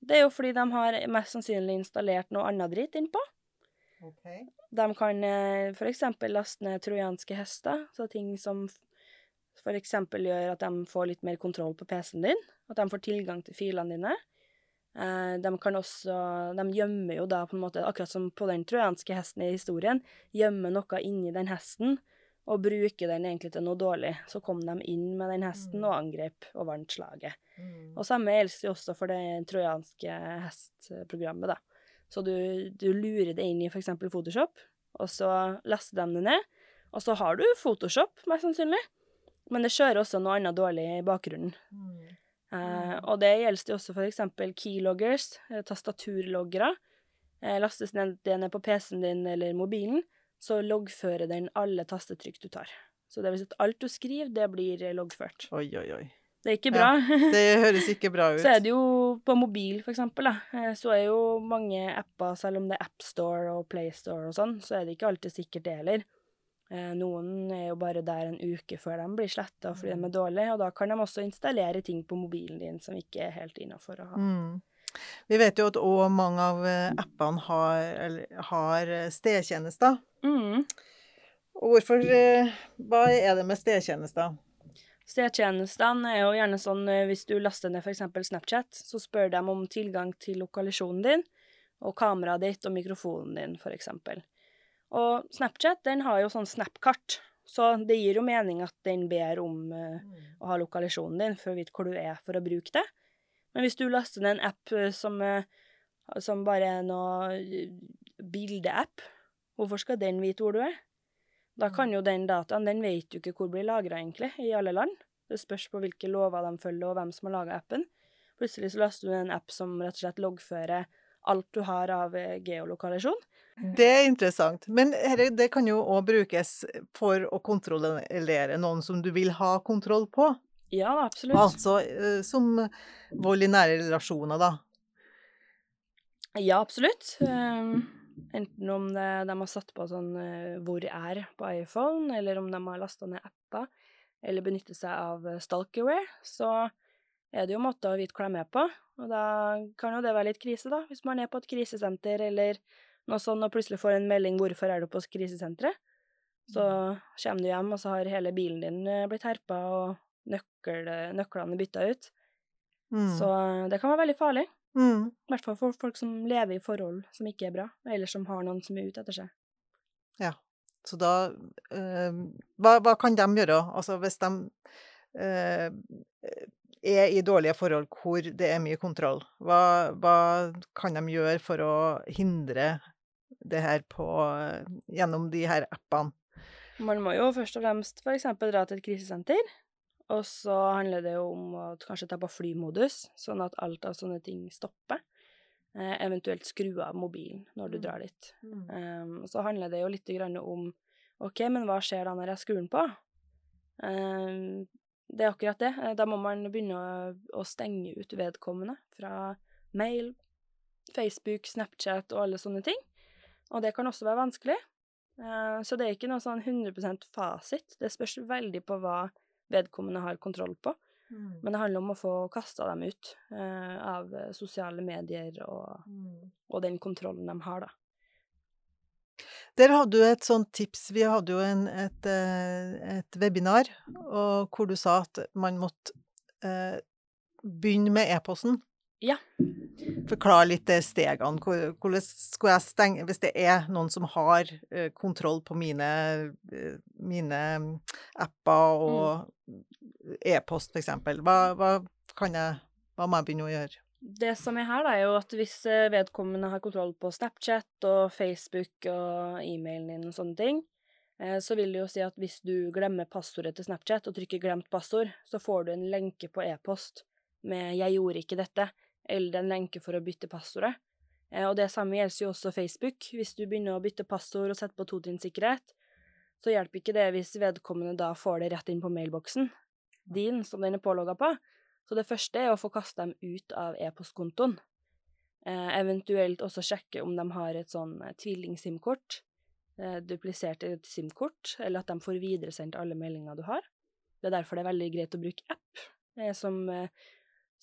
Det er jo fordi de har mest sannsynlig installert noe annet dritt innpå. Okay. De kan f.eks. for eksempel laste ned trojanske hester, så ting som f.eks. for eksempel gjør at de får litt mer kontroll på PC-en din, at de får tilgang til filene dine. Eh, de kan også De gjemmer jo da på en måte, akkurat som på den trojanske hesten i historien, gjemmer noe inni den hesten og bruker den egentlig til noe dårlig. Så kom de inn med den hesten og angrep og vant slaget. Mm. Og samme gjelder det også for det trojanske hestprogrammet, da. Så du, du lurer det inn i f.eks. Photoshop, og så laster de det ned, og så har du Photoshop, mest sannsynlig. Men det kjører også noe annet dårlig i bakgrunnen. Mm. Eh, og det gjelder det også for eksempel keyloggers, eh, tastaturloggere. Eh, lastes ned, det ned på PC-en din eller mobilen, så loggfører den alle tastetrykk du tar. Så det vil si at alt du skriver, det blir eh, loggført. Oi, oi, oi. Det er ikke Ja, bra. Det høres ikke bra ut. Så er det jo på mobil, for eksempel, da, eh, så er jo mange apper, selv om det er AppStore og PlayStore og sånn, så er det ikke alltid sikkert det heller. Eh, Noen er jo bare der en uke før de blir sletta fordi de er dårlige, og da kan de også installere ting på mobilen din som ikke er helt innafor å ha. Mm. Vi vet jo at òg mange av appene har, har stedtjenester. Mm. Og hvorfor eh, Hva er det med stedtjenester? Stedtjenestene er jo gjerne sånn eh, hvis du laster ned f.eks. Snapchat, så spør de om tilgang til lokalisjonen din, og kameraet ditt og mikrofonen din, f.eks. Og Snapchat den har jo sånn Snap-kart, så det gir jo mening at den ber om uh, å ha lokalisjonen din for å vite hvor du er for å bruke det. Men hvis du laster ned en app som, uh, som bare er noe bildeapp, hvorfor skal den vite hvor du er? Da kan jo den dataen, den vet jo ikke hvor blir lagra, egentlig, i alle land. Det spørs på hvilke lover de følger, og hvem som har laga appen. Plutselig så laster du en app som rett og slett loggfører alt du har av eh, geolokalisjon. Det er interessant. Men det kan jo òg brukes for å kontrollere noen som du vil ha kontroll på. Ja, absolutt. Altså eh, som vold i nære relasjoner, da. Ja, absolutt. Ehm, enten om det, de har satt på sånn eh, 'hvor er' på iPhone, eller om de har lasta ned apper, eller benytter seg av eh, stalkerware, så er det jo måter å vite hvor de er på. Og da kan jo det være litt krise, da, hvis man er på et krisesenter eller noe sånt og plutselig får en melding 'hvorfor er du på krisesenteret'? Så kommer du hjem, og så har hele bilen din eh, blitt herpa, og nøkkel, nøklene bytta ut. Mm. Så det kan være veldig farlig. Mm. I hvert fall for folk som lever i forhold som ikke er bra, eller som har noen som er ute etter seg. Ja. Så da øh, hva, hva kan de gjøre? Altså hvis de øh, er i dårlige forhold hvor det er mye kontroll, hva, hva kan de gjøre for å hindre det her på, gjennom de her appene? Man må jo først og fremst for eksempel dra til et krisesenter, og så handler det jo om å kanskje ta på flymodus, sånn at alt av sånne ting stopper. Eh, eventuelt skru av mobilen når du Mm. drar dit. Um, så handler det jo litt grann om OK, men hva skjer da når jeg skrur den på? Um, det er akkurat det. Eh, Da må man begynne å, å stenge ut vedkommende fra mail, Facebook, Snapchat og alle sånne ting. Og det kan også være vanskelig. Eh, Så det er ikke noe sånn 100% fasit. Det spørs veldig på hva vedkommende har kontroll på. Men det handler om å få kasta dem ut eh, av eh, sosiale medier og, og den kontrollen de har, da. Der hadde du et sånt tips. Vi hadde jo en, et, eh, et webinar, og hvor du sa at man måtte eh, begynne med e-posten. Ja. Forklar litt de stegene. Hvordan skulle jeg stenge Hvis det er noen som har eh, kontroll på mine, eh, mine apper og e-post, f.eks., hva, hva kan jeg Hva må jeg begynne å gjøre? Det som er her, da, er jo at hvis eh, vedkommende har kontroll på Snapchat og Facebook og e-mailen din og sånne ting, eh, så vil det jo si at hvis du glemmer passordet til Snapchat og trykker 'glemt passord', så får du en lenke på e-post med 'jeg gjorde ikke dette', eller en lenke for å bytte passordet. Eh, Og det samme gjelder jo også Facebook. Hvis du begynner å bytte passord og sette på totrinnssikkerhet, så hjelper ikke det hvis vedkommende da får det rett inn på mailboksen din, som den er pålogga på. Så det første er å få kasta dem ut av e-postkontoen. Eh, eventuelt også sjekke om de har et sånn eh, tvilling-SIM-kort, eh, duplisert SIM-kort, eller at de får videresendt alle meldinger du har. Det er derfor det er veldig greit å bruke app som, eh,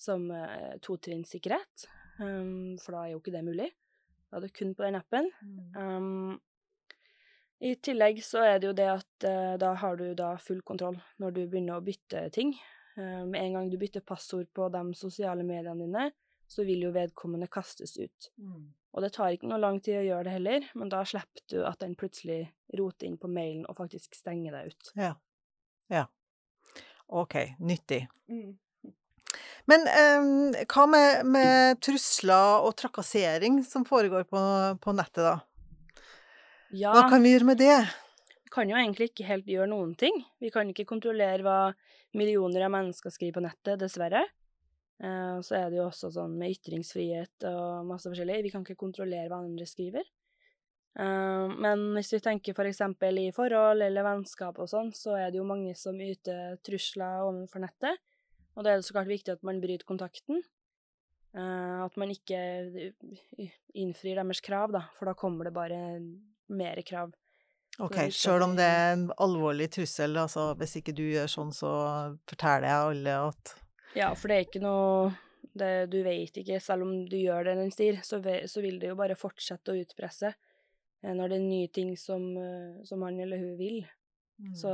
som uh, totrinnssikkerhet, um, for da er jo ikke det mulig. Da er det kun på den appen. Um, I tillegg så er det jo det at uh, da har du da full kontroll når du begynner å bytte ting. Med um, en gang du bytter passord på de sosiale mediene dine, så vil jo vedkommende kastes ut. Og det tar ikke noe lang tid å gjøre det heller, men da slipper du at den plutselig roter inn på mailen og faktisk stenger deg ut. Ja. Ja. OK. Nyttig. Men eh, hva med, med trusler og trakassering som foregår på, på nettet, da? Ja, Hva kan vi gjøre med det? vi kan jo egentlig ikke helt gjøre noen ting. Vi kan ikke kontrollere hva millioner av mennesker skriver på nettet, dessverre. Eh, så er det jo også sånn med ytringsfrihet og masse forskjellig. Vi kan ikke kontrollere hva andre skriver. Eh, men hvis vi tenker for eksempel i forhold eller vennskap og sånn, så er det jo mange som yter trusler overfor nettet. Og da er det så klart viktig at man bryter kontakten. Eh, at man ikke innfrir deres krav, da, for da kommer det bare mer krav. OK, sjøl om det er en alvorlig trussel, altså hvis ikke du gjør sånn, så forteller jeg alle at Ja, for det er ikke noe det, Du vet ikke, selv om du gjør det den stier, så, så vil det jo bare fortsette å utpresse eh, når det er nye ting som, eh, som han eller hun vil. Så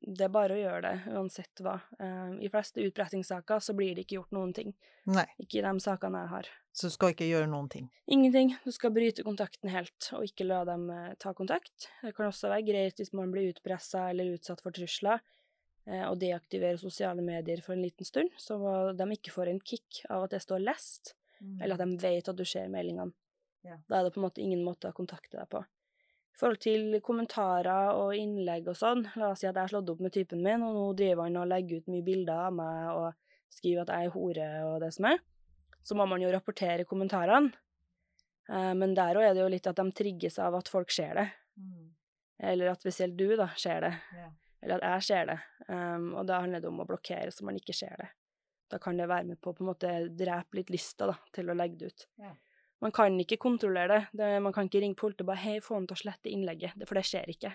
det er bare å gjøre det, uansett hva. Um, I fleste utbrettingssaker så blir det ikke gjort noen ting. Nei, Ikke i de sakene jeg har. så du skal ikke gjøre noen ting. Ingenting. Du skal bryte kontakten helt, og ikke la dem eh, ta kontakt. Det kan også være greit hvis man blir utpressa eller utsatt for trusler, eh, og deaktivere sosiale medier for en liten stund, så de ikke får en kick av at det står 'lest', eller at de vet at du ser meldingene. Ja. Da er det på en måte ingen måte å kontakte deg på. I forhold til kommentarer og innlegg og sånn, la oss si at jeg har slått opp med typen min, og nå driver han og legger ut mye bilder av meg og skriver at jeg er hore og det som er, så må man jo rapportere kommentarene. Eh, Men der òg er det jo litt at de trigges av at folk ser det, eller at spesielt du da ser det, Ja. eller at jeg ser det. Um, og da handler det om å blokkere så man ikke ser det. Da kan det være med på å på en måte drepe litt lysta da, til å legge det ut. Ja. Man kan ikke kontrollere det. det. Man kan ikke ringe politiet og bare 'hei, få han til å slette innlegget', det- for det skjer ikke.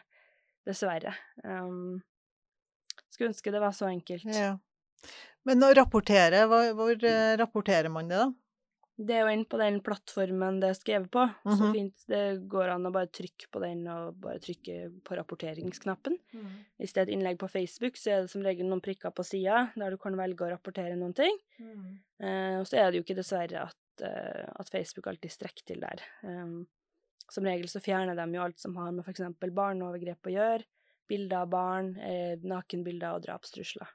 Dessverre. Um, skulle ønske det var så enkelt. Ja. Men å rapportere, hvor, hvor eh, rapporterer man det, da? Det er jo inn på den plattformen det er skrevet på, så Mhm. fint det går an å bare trykke på den og bare trykke på rapporteringsknappen. Hvis det er et innlegg på Facebook, så er det som regel noen prikker på sida der du kan velge å rapportere noen ting. Eh, og så er det jo ikke dessverre at, at Facebook alltid strekker til der. Um, som regel så fjerner de jo alt som har med f.eks. barneovergrep å gjøre, bilder av barn, eh, nakenbilder og drapstrusler.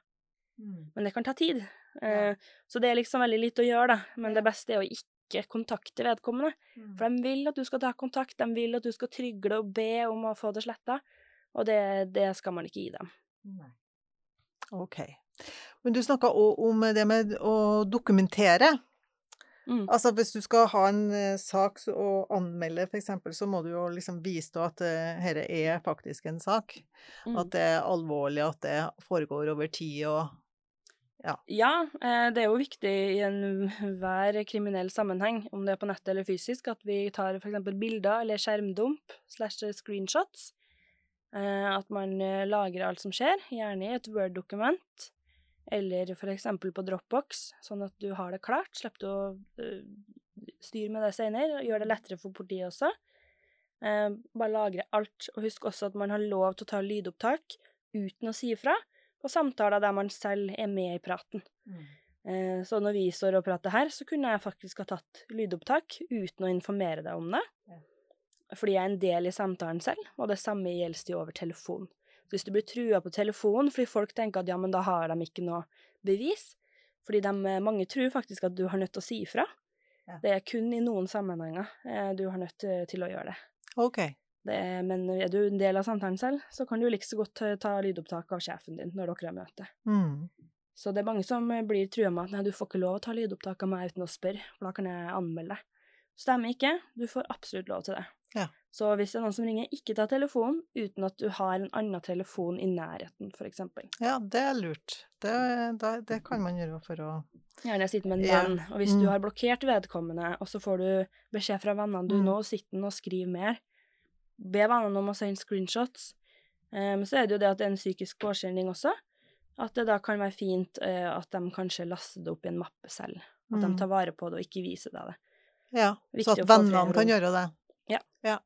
Men det kan ta tid. Ja. Så det er liksom veldig lite å gjøre, da. Men det beste er å ikke kontakte vedkommende. For de vil at du skal ta kontakt, de vil at du skal trygle og be om å få det sletta. Og det, det skal man ikke gi dem. OK. Men du snakka òg om det med å dokumentere. Mm. Altså hvis du skal ha en eh, sak å anmelde, eksempel, så må du jo liksom vise da at uh, dette er faktisk en sak. Mm. At det er alvorlig, at det foregår over tid og Ja, eh, det er jo viktig i enhver kriminell sammenheng, om det er på nettet eller fysisk, at vi tar f.eks. bilder eller skjermdump slash screenshots. Eh, At man eh, lagrer alt som skjer, gjerne i et Word-dokument, eller f.eks. på Dropbox, sånn at du har det klart. Slipper du å eh, styre med det senere, og gjør det lettere for politiet også. Eh, Bare lagre alt, og husk også at man har lov til å ta lydopptak uten å si ifra på samtaler der man selv er med i praten. Eh, Så når vi står og prater her, så kunne jeg faktisk ha tatt lydopptak uten å informere deg om det. Ja. Fordi jeg er en del i samtalen selv, og det samme gjelder jo over telefon. Hvis du blir trua på telefonen fordi folk tenker at ja, men da har de ikke noe bevis, fordi de, mange tror faktisk at du har nødt til å si ifra. Ja. Det er kun i noen sammenhenger eh, du har nødt til- å gjøre det. OK. det men er du en del av samtalen selv, så kan du like så godt ta, ta lydopptak av sjefen din når dere har møte. Mm. Så det er mange som eh, blir trua med at nei, du får ikke lov å ta lydopptak av meg uten å spørre, for da kan jeg anmelde deg. Stemmer ikke, du får absolutt lov til det. Ja. Så hvis det er noen som ringer, ikke ta telefonen uten at du har en annen telefon i nærheten, eksempel. Ja, det er lurt. Det, det, det kan man gjøre for å Gjerne sitte med en Ja. venn, og hvis du Mm. har blokkert vedkommende, og så får du beskjed fra vennene du Mm. nå, sitter og skriver mer. Be vennene om å sende screenshots. Um, så er det jo det at det er en psykisk påkjenning også. At det da kan være fint uh, at de kanskje laster det opp i en mappe selv. At Mm. de tar vare på det og ikke viser deg det. Ja, så at vennene kan gjøre det. Ja. Ja.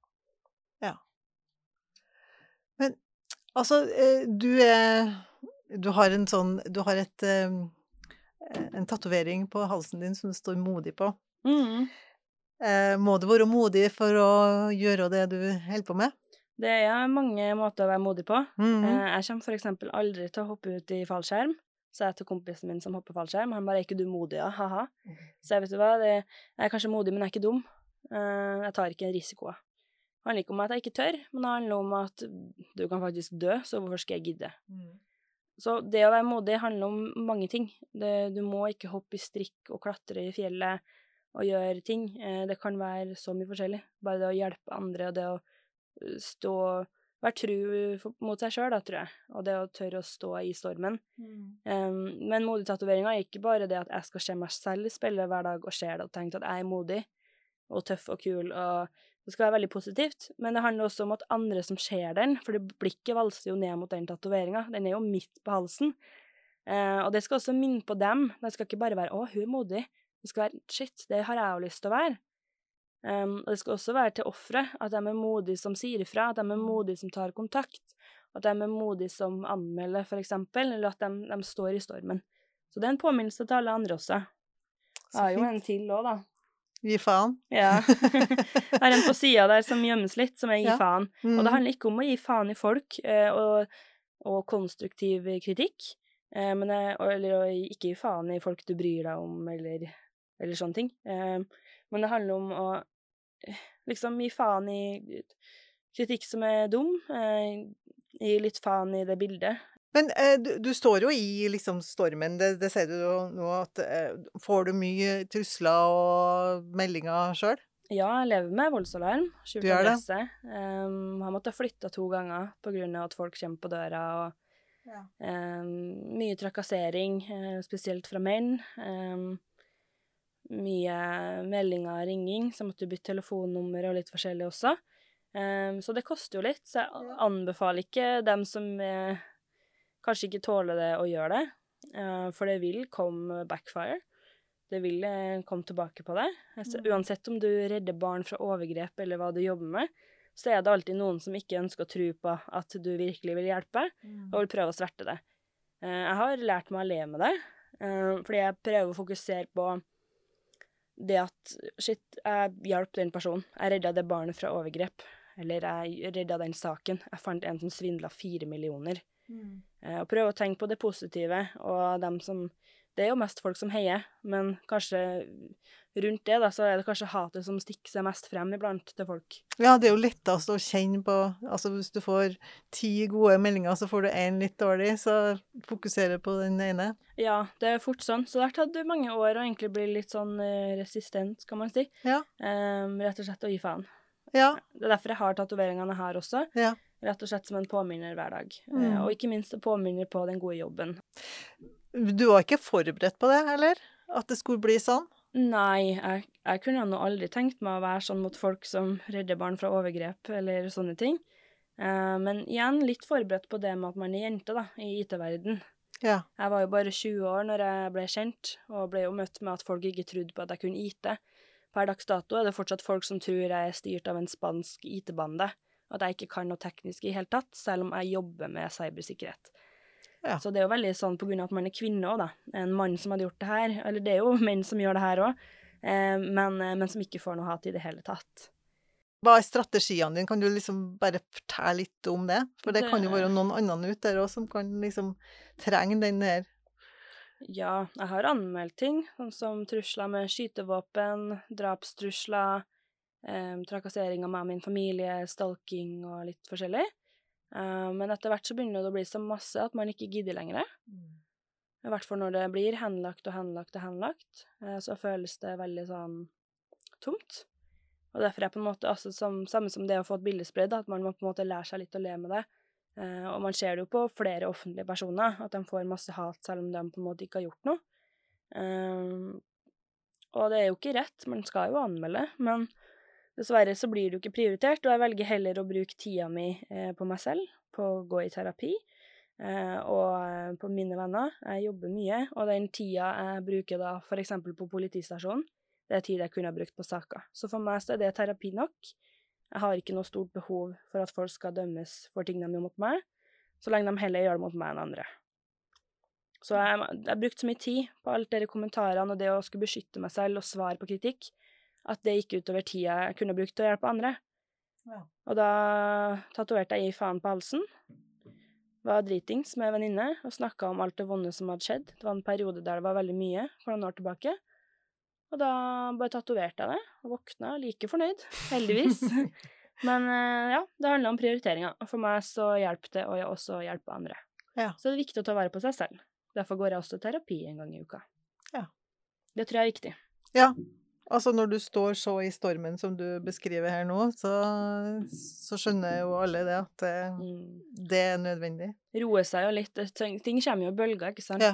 ja. Men altså, eh, du er Du har en sånn Du har et eh, En tatovering på halsen din som det står 'modig' på. Mm. Eh, Må du være modig for å gjøre det du holder på med? Det er mange måter å være modig på. Mm Eh, Jeg kommer eksempel aldri til å hoppe ut i fallskjerm. Så jeg til kompisen min som hopper fallskjerm, han bare 'er ikke du modig', ja, ha-ha. Så jeg vet du hva, det, jeg er kanskje modig, men jeg er ikke dum. Eh, Jeg tar ikke en risiko. Det handler ikke om at jeg ikke tør, men det handler om at du kan faktisk dø, så hvorfor skal jeg gidde? Så det å være modig handler om mange ting. Det, du må ikke hoppe i strikk og klatre i fjellet og gjøre ting. Eh, Det kan være så mye forskjellig. Bare det å hjelpe andre og det å eh, stå Være tru mot seg sjøl, da, tror jeg. Og det å tørre å stå i stormen. Um, men modig-tatoveringa er ikke bare det at jeg skal se meg selv i speilet hver dag og se det og tenke at jeg er modig og tøff og kul, og det skal være veldig positivt. Men det handler også om at andre som ser den, for blikket valser jo ned mot den tatoveringa. Den er jo midt på halsen. Eh, og det skal også minne på dem. Det skal ikke bare være 'Å, hun er modig'. Det skal være 'Shit, det har jeg jo lyst til å være'. Um, og det skal også være til offeret, at de er modige som sier ifra, at de er modige som tar kontakt, at de er modige som anmelder, for eksempel, eller at de, de står i stormen. Så det er en påminnelse til alle andre også. Så Jeg har jo en til òg, da. Gi faen. Ja. Det er en på sida der som gjemmes litt, som er gi Ja. faen. Og det Mhm. handler ikke om å gi faen i folk eh, og, og konstruktiv kritikk, eh, men, eh, eller å ikke gi faen i folk du bryr deg om, eller, eller sånne ting. Men det handler om å liksom gi faen i kritikk som er dum, gi litt faen i det bildet. Men eh, du, du står jo i liksom stormen, det, det ser du jo nå at eh, Får du mye trusler og meldinger sjøl? Ja, jeg lever med voldsalarm, Du gjør det? Um, har måttet flytte to ganger av at folk kommer på døra, og Ja. um, mye trakassering, eh, spesielt fra menn. Um, mye meldinger og ringing, så måtte du bytte telefonnummer og litt forskjellig også. Um, så det koster jo litt, så jeg anbefaler ikke dem som eh, kanskje ikke tåle det, å gjøre det. Eh, for det vil komme backfire. Det vil eh, komme tilbake på deg. Altså, Mm. Uansett om du redder barn fra overgrep eller hva du jobber med, så er det alltid noen som ikke ønsker å tro på at du virkelig vil hjelpe, og vil prøve å sverte det. Eh, jeg har lært meg å leve med det, fordi jeg prøver å fokusere på det at shit, jeg hjalp den personen. Jeg redda det barnet fra overgrep. Eller jeg redda den saken. Jeg fant en som svindla fire millioner. Eh, og prøve å tenke på det positive, og dem som Det er jo mest folk som heier, men kanskje rundt det, da, så er det kanskje hatet som stikker seg mest frem iblant til folk. Ja, det er jo lettest å kjenne på Altså hvis du får ti gode meldinger, så får du én litt dårlig, så fokuserer på den ene. Ja, det er fort sånn. Så det har tatt mange år å egentlig bli litt sånn eh, resistent, kan man si. Ja. Um, rett og slett å gi faen. Ja. Det er derfor jeg har tatoveringene her også. Ja. Rett og slett som en påminner hver dag. Eh, Mm. og ikke minst en påminner på den gode jobben. Du var ikke forberedt på det, eller? At det skulle bli sånn? Nei, jeg, jeg kunne nå aldri tenkt meg å være sånn mot folk som redder barn fra overgrep eller sånne ting. Eh, men igjen litt forberedt på det med at man er jente, da, i IT-verden. Ja. Jeg var jo bare 20 år når jeg ble kjent, og ble jo møtt med at folk ikke trodde på at jeg kunne IT. Per dags dato er det fortsatt folk som tror jeg er styrt av en spansk IT-bande, at jeg ikke kan noe teknisk i hele tatt, selv om jeg jobber med cybersikkerhet. Ja. Så det er jo veldig sånn på grunn av at man er kvinne òg, da. En mann som hadde gjort det her. Eller det er jo menn som gjør det her òg, eh, men, eh, men som ikke får noe hat i det hele tatt. Hva er strategiene dine? Kan du liksom bare fortelle litt om det? For det, kan jo være noen andre ute der òg som kan liksom trenge den der Ja, jeg har anmeldt ting, sånn som trusler med skytevåpen, drapstrusler, eh, trakassering av meg og min familie, stalking og litt forskjellig. Um, men etter hvert så begynner det å bli så masse at man ikke gidder lenger. I hvert fall når det blir henlagt og henlagt og henlagt, uh, så føles det veldig sånn tomt. Og derfor er det på en måte altså som, samme som det å få et bilde spredd, at man må på en måte lære seg litt å le med det. Uh, og man ser det jo på flere offentlige personer, at de får masse hat selv om de på en måte ikke har gjort noe. Eh, og det er jo ikke rett, man skal jo anmelde, men dessverre så blir det jo ikke prioritert, og jeg velger heller å bruke tida mi eh, på meg selv, på å gå i terapi, eh, og eh, på mine venner. Jeg jobber mye, og den tida jeg bruker da eksempel på politistasjonen, Det er tid jeg kunne ha brukt på saker. Så for meg så er det terapi nok. Jeg har ikke noe stort behov for at folk skal dømmes for ting de gjør mot meg, så lenge de heller gjør det mot meg enn andre. Så jeg har brukt så mye tid på alt dere kommentarene og det å skulle beskytte meg selv og svare på kritikk, at det gikk utover tida jeg kunne brukt til å hjelpe andre. Ja. Og da tatoverte jeg 'gi faen på halsen'. Var dritings med venninne og snakka om alt det vonde som hadde skjedd. Det var en periode der det var veldig mye for noen år tilbake. Og da bare tatoverte jeg det, og våkna like fornøyd. Heldigvis. Men eh, ja, det handler om prioriteringer. Og for meg så hjelper det å også hjelpe andre. Ja. Så det er viktig å ta vare på seg selv. Derfor går jeg også til terapi en gang i uka. Ja. Det tror jeg er viktig. Ja. Altså, når du står så i stormen som du beskriver her nå, så, så skjønner jo alle det at det, Mm. det er nødvendig. Roe seg jo litt. Ting kommer jo i bølger, ikke sant? Ja.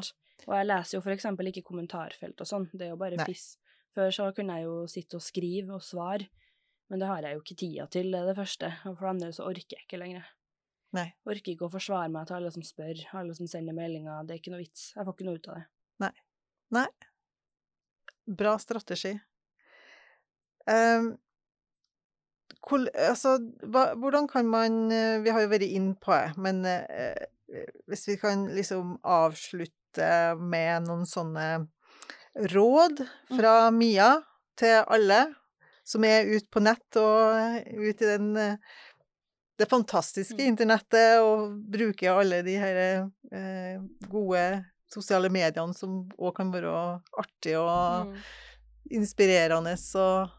Og jeg leser jo for eksempel ikke kommentarfelt og sånn. Det er jo bare Nei. piss. Før så kunne jeg jo sitte og skrive og svare, men det har jeg jo ikke tida til, det er det første. Og for det andre så orker jeg ikke lenger. Nei. Orker ikke å forsvare meg til alle som spør, alle som sender meldinger. Det er ikke noe vits. Jeg får ikke noe ut av det. Nei. Bra strategi. Ehm, altså, hvordan kan man eh, Vi har jo vært inn på det, men eh, eh, hvis vi kan liksom avslutte med noen sånne råd fra Mia til alle som er ute på nett og ute i den det fantastiske Mm. internettet og bruker alle de her eh, gode sosiale mediene som òg kan være artige og Mm. inspirerende, og,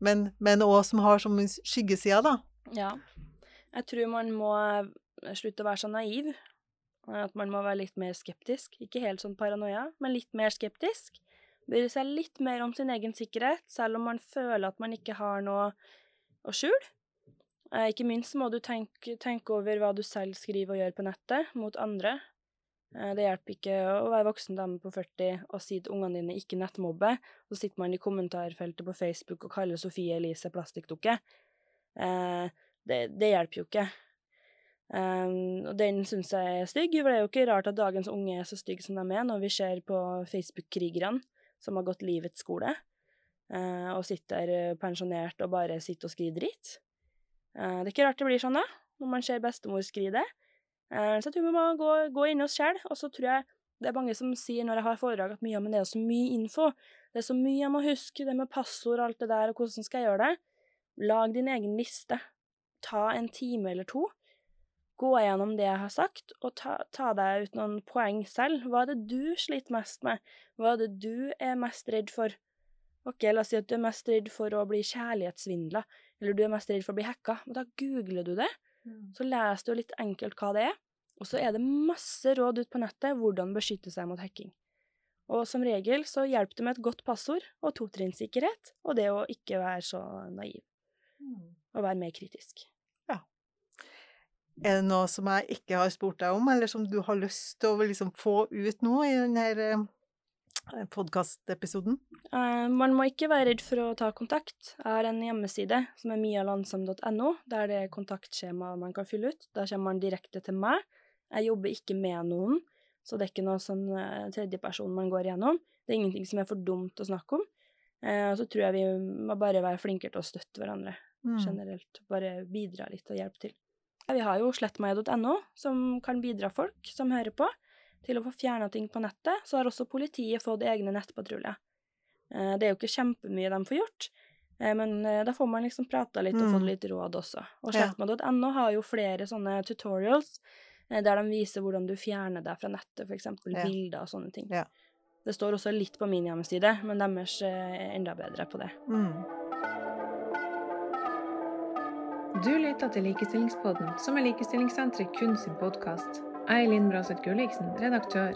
men, også som har som skyggesida, da. Ja. Jeg tror man må eh, slutte å være så naiv. At man må være litt mer skeptisk. Ikke helt sånn paranoia, men litt mer skeptisk. Bry seg litt mer om sin egen sikkerhet, selv om man føler at man ikke har noe å skjule. Eh, Ikke minst må du tenke, tenke over hva du selv skriver og gjør på nettet, mot andre. Eh, Det hjelper ikke å være voksen dame på 40 og si til ungene dine ikke nettmobbe, så sitter man i kommentarfeltet på Facebook og kaller Sofie Elise plastikkdukke. Eh, det, det hjelper jo ikke. Um, og den syns jeg er stygg, for det er jo ikke rart at dagens unge er så stygge som de er, når vi ser på Facebook-krigerne som har gått livets skole, eh, og sitter eh, pensjonert og bare sitter og skriver dritt. Eh, det er ikke rart det blir sånn, da, når man ser bestemor skrive det. Eh, så jeg tror vi må gå, gå inn i oss sjøl, og så tror jeg det er mange som sier når jeg har foredrag at mye, men det er så mye info. Det er så mye jeg må huske, det med passord og alt det der, og hvordan skal jeg gjøre det? Lag din egen liste. Ta en time eller to. Gå gjennom det jeg har sagt, og ta, ta deg ut noen poeng selv. Hva er det du sliter mest med? Hva er det du er mest redd for? Ok, la oss si at du er mest redd for å bli kjærlighetssvindla, eller du er mest redd for å bli hacka. Men da googler du det, så les du litt enkelt hva det er. Og så er det masse råd ut på nettet hvordan beskytte seg mot hacking. Og som regel så hjelper det med et godt passord og totrinnssikkerhet, og det å ikke være så naiv, og være mer kritisk. Er det noe som jeg ikke har spurt deg om, eller som du har lyst til å liksom få ut nå i denne podkastepisoden? Eh, man må ikke være redd for å ta kontakt. Jeg har en hjemmeside som er mialandsam.no, der det er kontaktskjema man kan fylle ut. Da kommer man direkte til meg. Jeg jobber ikke med noen, så det er ikke noen sånn eh, tredjeperson man går igjennom. Det er ingenting som er for dumt å snakke om. Eh, og så tror jeg vi må bare være flinkere til å støtte hverandre Mm. generelt. Bare bidra litt og hjelpe til. Vi har jo slettmeg.no, som kan bidra folk som hører på, til å få fjerna ting på nettet. Så har også politiet fått egne nettpatruljer. Eh, Det er jo ikke kjempemye de får gjort, eh, men eh, da får man liksom prata litt og Mm. fått litt råd også. Og Ja. slettmeg.no har jo flere sånne tutorials der de viser hvordan du fjerner deg fra nettet, f.eks. Ja. bilder og sånne ting. Ja. Det står også litt på min hjemmeside, men deres er enda bedre på det. Mm. Du lytter til Likestillingspodden, som er Likestillingssenteret kun sin podkast. Jeg er Linn Braseth Gulliksen, redaktør.